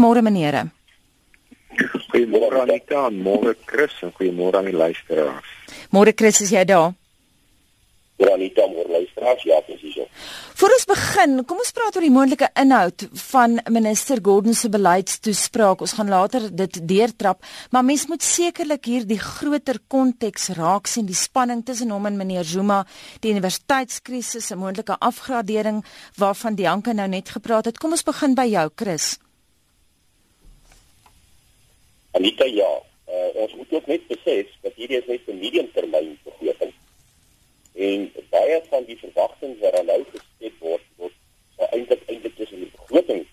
Môre meneere. Goeiemôre Anita, môre Chris en goeiemôre aan die luisteraars. Môre Chris, is jy daar? Ja, Anita, môre luisteraars, ja, presies. Voor ons begin, kom ons praat oor die moontlike inhoud van minister Gordon se beleidstoespraak. Ons gaan later dit deurtrap, maar mens moet sekerlik hier die groter konteks raak sien, die spanning tussen hom en meneer Zuma, die universiteitskrisis, 'n moontlike afgradering waarvan Dianke nou net gepraat het. Kom ons begin by jou, Chris. Anita ja, uh, ons moet ook net besef dat hierdie is net 'n mediumtermyn begroting. En baie van die verwagtinge wat nou geskep word, word so eintlik eintlik tussen die begroting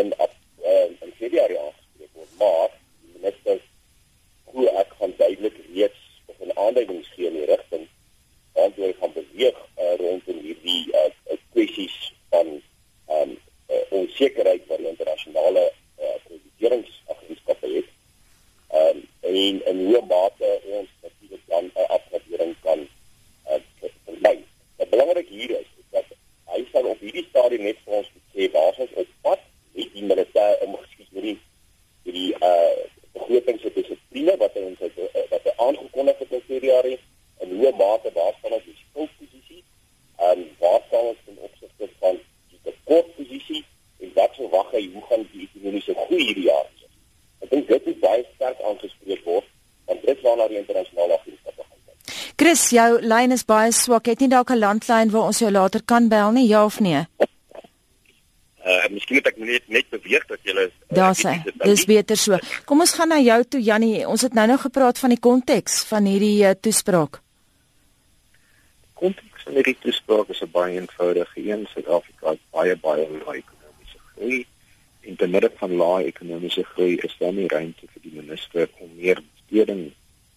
en op uh, in Februarie aangespreek word, maar die minister hoe ek gaan duidelik reeds op 'n aanduiding gee in die rigting waar jy gaan beweeg uh, rondom hierdie uh, kwessies van um, uh, onsekerheid wat die internasionale uh, krediteringsagentskappe het um, en in hoe mate ons natuurlik dan 'n uh, afgradering kan vermy. Uh, belangrik hier is, is dat hy sal op hierdie stadium net vir ons sê waar ons op pad met die militêre omgeskiet hierdie hierdie uh begrotings se dissipline wat ons het uh, wat hy aangekondig het in Februarie en hoe mate waar staan ons die skuldposisie en waar staan ons in opsigte van die tekortposisie en wat verwag hy hoe gaan die ekonomiese groei hierdie jaar wees. Ek dink dit is baie sterk aangespreek word want dit waarna die internasionale agentskappe gaan kyk. Chris, jou lyn is baie swak. Het nie dalk 'n landlyn waar ons jou later kan bel nie, ja of nee? Uh, miskien moet ek net net beweeg dat jy uh, Daar's hy. Dis beter so. Kom ons gaan na jou toe Jannie. Ons het nou nou gepraat van die konteks van hierdie uh, toespraak. Konteks van hierdie toespraak is 'n baie eenvoudige een. Suid-Afrika het baie baie ekonomiese groei en te midde van lae ekonomiese groei is daar nie ruimte vir die minister om meer besteding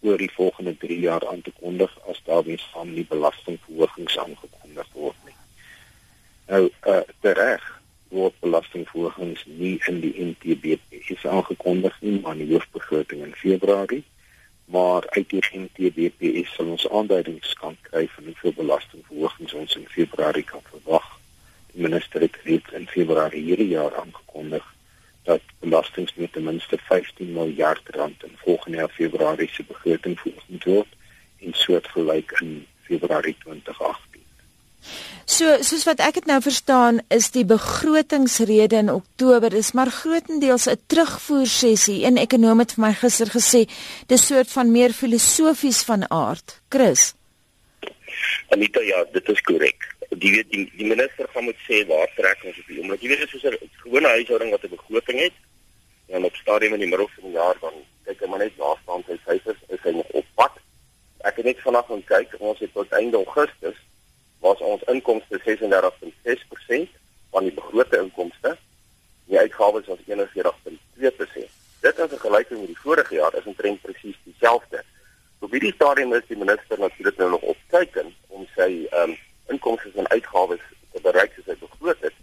oor die volgende 3 jaar aan te kondig as daarmee saam die belastingverhogings aangekondig word nie. Nou uh tereg word belastingverhogings nie in die NTB is aangekondig nie, maar in die hoofbegroting in Februarie maar uit die NTB sal ons aanduidings kan kry van hoeveel belastingverhogings ons in Februarie kan verwag minister het reeds in Februarie hierdie jaar aangekondig dat belastings met ten minste 15 miljard rand in volgende jaar Februarie se begroting volgens word en soortgelyk in Februarie 2018. So soos wat ek dit nou verstaan is die begrotingsrede in Oktober is maar grootendeels 'n terugvoer sessie. Een ekonom het vir my gister gesê dis soort van meer filosofies van aard. Chris. Anita ja, dit is korrek die weet die, die minister gaan moet sê waar trek ons op die oomblik. Jy weet dit is soos 'n gewone huishouding wat 'n begroting het. En op stadium in die middel van die jaar dan kyk hy maar net waar staan sy syfers, is hy nog op pad? Ek het net vanaand gaan kyk, ons het tot einde Augustus was ons inkomste 36.6% van die begrote inkomste. Die uitgawes was 41.2%. Dit in vergelyking met die vorige jaar is omtrent presies dieselfde. Op hierdie stadium is die minister natuurlik nou nog op kyk om sy ehm um, inkomste en uitgawes te bereik soos hy begroot het.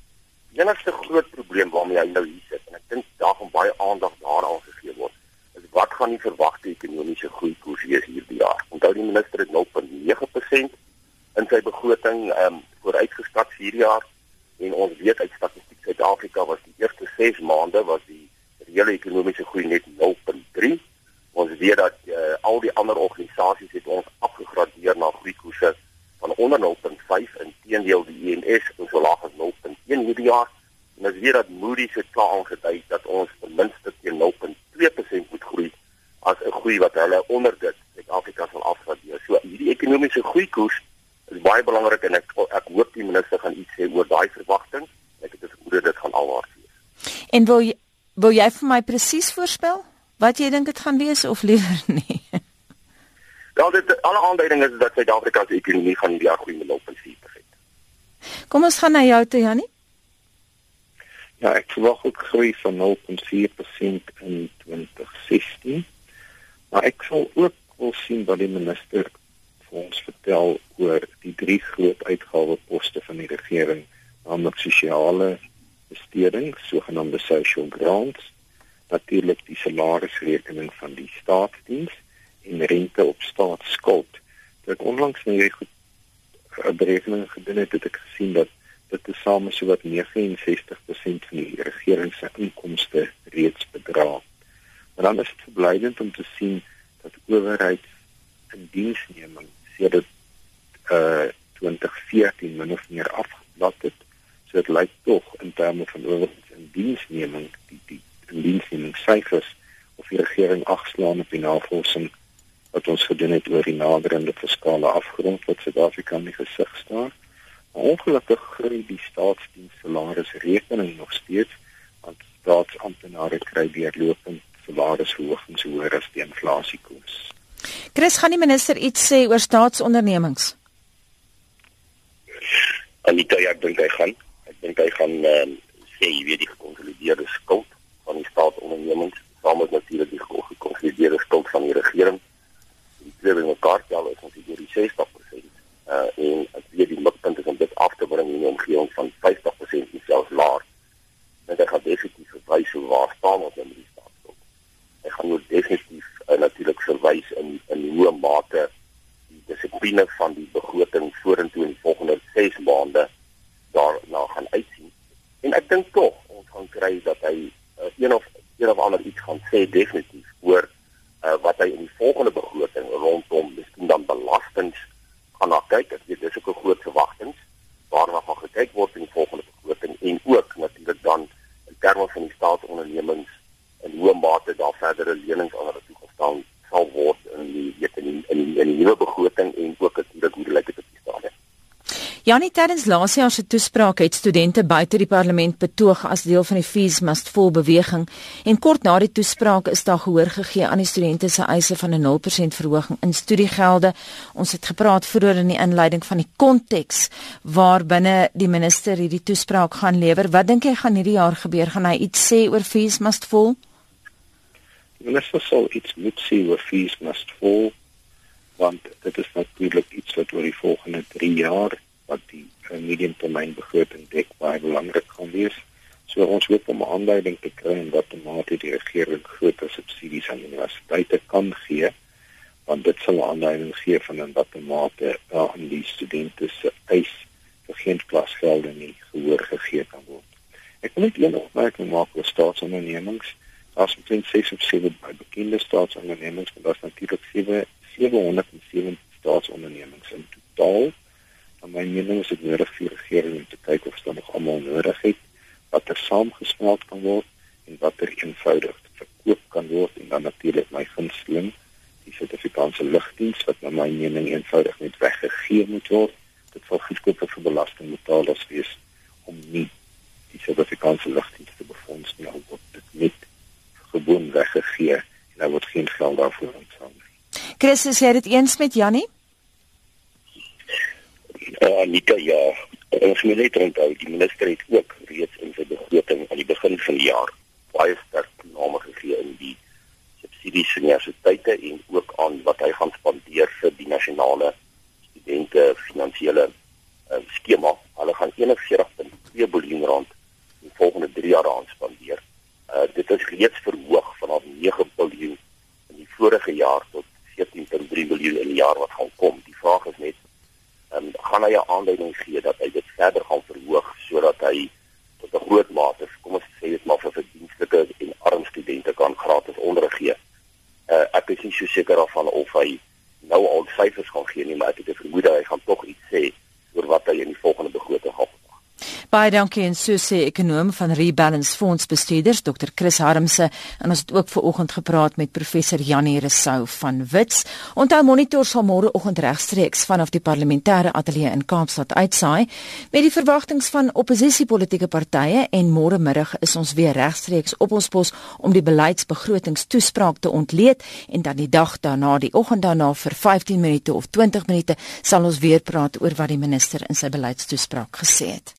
Die enigste groot probleem waarmee hy nou hier sit en ek dink daar gaan baie aandag daaraan gegee word, is wat gaan die verwagte ekonomiese groei koers wees hierdie jaar? Onthou die minister het 0.9% in sy begroting ehm um, vooruitgestap hierdie jaar en ons weet uit statistiek Suid-Afrika was die eerste 6 maande was die reële ekonomiese groei net 0.3. Ons weet dat uh, al die ander organisasies het ons afgegradeer na groeikoerse van onder 0.5 en teendeel die INS e is so laag as 0.1 hierdie jaar. En as weer dat Moody's het klaar aangedui dat ons ten minste teen 0.2% moet groei as 'n groei wat hulle onder dit Suid-Afrika sal afgradeer. So hierdie ekonomiese groeikoers is baie belangrik en ek ek hoop die minister gaan iets sê oor daai verwagting. Ek het gesê dit gaan alwaar wees. En wil jy, wil jy vir my presies voorspel wat jy dink dit gaan wees of liewer nie? Wel dit alle aanduidings is dat Suid-Afrika se ekonomie gaan die jaar groei met 0.4%. Kom ons gaan na jou toe Jannie. Ja, ek verwag ook groei van 0.4% in 2016. Maar ek sal ook wil sien wat die minister vir ons vertel oor die drie groot uitgaweposte van die regering, naamlik sosiale besteding, sogenaamde social grants, natuurlik die salarisrekening van die staatsdiens en rente op staatsskuld. Ek onlangs nou hierdie goed eh, berekening gedoen het, het ek gesien dat dit tesame so wat 69% van die regering se inkomste dan is dit verblydend om te sien dat owerheid in diensneming sedert uh 2014 min of meer afgelat het. So dit lyk tog in terme van owerheid in diensneming die die in diensneming syfers of die regering agslaan op die navorsing wat ons gedoen het oor die naderende fiskale afgrond wat Suid-Afrika in gesig staar. Ongelukkig groei die staatsdienssalarisrekening nog steeds want staatsamptenare kry deurlopend salarisverhogings hoër as die inflasiekoers. Chris, gaan die minister iets sê oor staatsondernemings? Anita, ja, ek dink hy gaan. Ek dink hy gaan uh, sê jy weet die gekonsolideerde skuld van die staatsondernemings, saam met natuurlik die gekonsolideerde skuld van die regering. Die twee binne mekaar tel is ons hier die 60%. Uh en as jy die mikpunt is om dit af te bring in 'n omgewing van 50% en selfs laer, dan gaan definitief verwys hoe waar staan ons in die staatsskuld. Ek gaan nou definitief uh, natuurlik verwys in in hoe mate die dissipline van die begroting vorentoe in die volgende 6 maande daarna gaan uitsien. En ek dink tog ons gaan kry dat hy uh, een of een of ander iets gaan sê definitief oor uh, wat hy in die volgende begroting rondom miskien dan belastings gaan na kyk. Ek weet dis ook 'n groot verwagting waarna gaan gekyk word in die volgende begroting en ook natuurlik dan in terme van die staatsondernemings en hoe mate daar verdere lenings aan hulle toegestaan sal word in die in die in die, nuwe begroting en ook hoe dit lyk op die stadium. Janie tydens laas jaar se toespraak het studente buite die parlement betoog as deel van die Fees Must Fall beweging en kort na die toespraak is daar gehoor gegee aan die studente se eise van 'n 0% verhoging in studiegelde. Ons het gepraat vroeër in die inleiding van die konteks waarbinne die minister hierdie toespraak gaan lewer. Wat dink jy gaan hierdie jaar gebeur? Gaan hy iets sê oor Fees Must Fall? Minister sal iets moet sê oor Fees Must Fall want dit is natuurlik iets wat oor die volgende 3 jaar wat die uh, mediumtermynbegroting dek baie belangrik gaan wees. So ons hoop om 'n aanduiding te kry en wat mate die regering groter subsidies aan universiteite kan gee want dit sal 'n aanduiding gee van in watter mate uh, aan die studente se eis vir geen klasgelde nie gehoor gegee kan word. Ek wil net een opmerking maak oor staatsondernemings. Daar's omtrent 6 of 7 bekende staatsondernemings, maar daar's natuurlik 7 707 staatsondernemings in totaal. En my mening is dit nodig vir die regering om te kyk of dit nog almal nodig het wat er saamgesmelt kan word en wat er eenvoudig verkoop kan word. En dan natuurlik my gunsteling die Suid-Afrikaanse lugdiens wat na my mening eenvoudig net weggegee moet word. Dit sal goedkoop vir belastingbetalers wees om nie die Suid-Afrikaanse lugdiens te befonds nie al word dit net gewoon weggegee en daar word geen geld daarvoor ontvang Chris, is jy dit eens met Jannie? uh, Anita ja. Ons moet net onthou die minister het ook reeds in sy begroting aan die begin van die jaar baie sterk name gegee in die subsidies vir universiteite en ook aan wat hy gaan spandeer vir die nasionale studente finansiële uh, skema. Hulle gaan 41.2 miljard rand in die volgende 3 jaar aan spandeer uh, dit is reeds verhoog vanaf 9 miljard in die vorige jaar tot 14.3 miljard in die jaar wat gaan kom die vraag is net um, gaan hy 'n aanleiding gee dat hy dit verder gaan verhoog sodat hy tot 'n groot mate, kom ons sê dit maar vir verdienstelike en arm studente kan gratis onderrig gee. Uh, ek is nie so seker of van of hy nou al syfers gaan gee nie, maar ek het 'n vermoede hy gaan tog iets sê oor wat hy in die volgende begroting gaan Baie dankie en so sê ekonom van Rebalance Fonds bestuurders Dr Chris Harmse en ons het ook ver oggend gepraat met professor Janie Resou van Wits. Onthou monitor sal môre oggend regstreeks vanaf die parlementêre ateljee in Kaapstad uitsaai met die verwagtinge van oppositiepolitiese partye en môre middag is ons weer regstreeks op ons pos om die beleidsbegrotingstoespraak te ontleed en dan die dag daarna die oggend daarna vir 15 minute of 20 minute sal ons weer praat oor wat die minister in sy beleidstoespraak gesê het.